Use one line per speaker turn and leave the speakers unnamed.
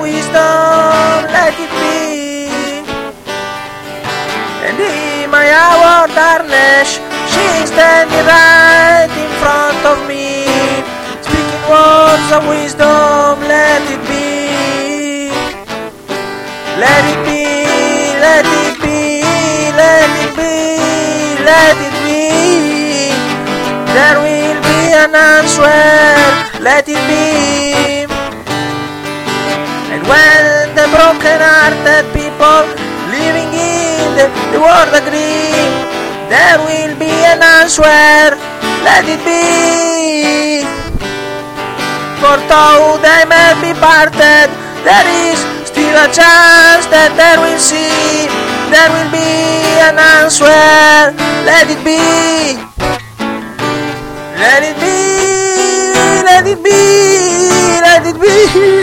wisdom, let it be. And in my hour darkness, she is standing right in front of me, speaking words of wisdom, let it be. Let it be, let it be, let it be, let it be. There will be an answer, let it be. World agree, there will be an answer, let it be. For though they may be parted, there is still a chance that they will see. There will be an answer. Let it be, let it be, let it be, let it be.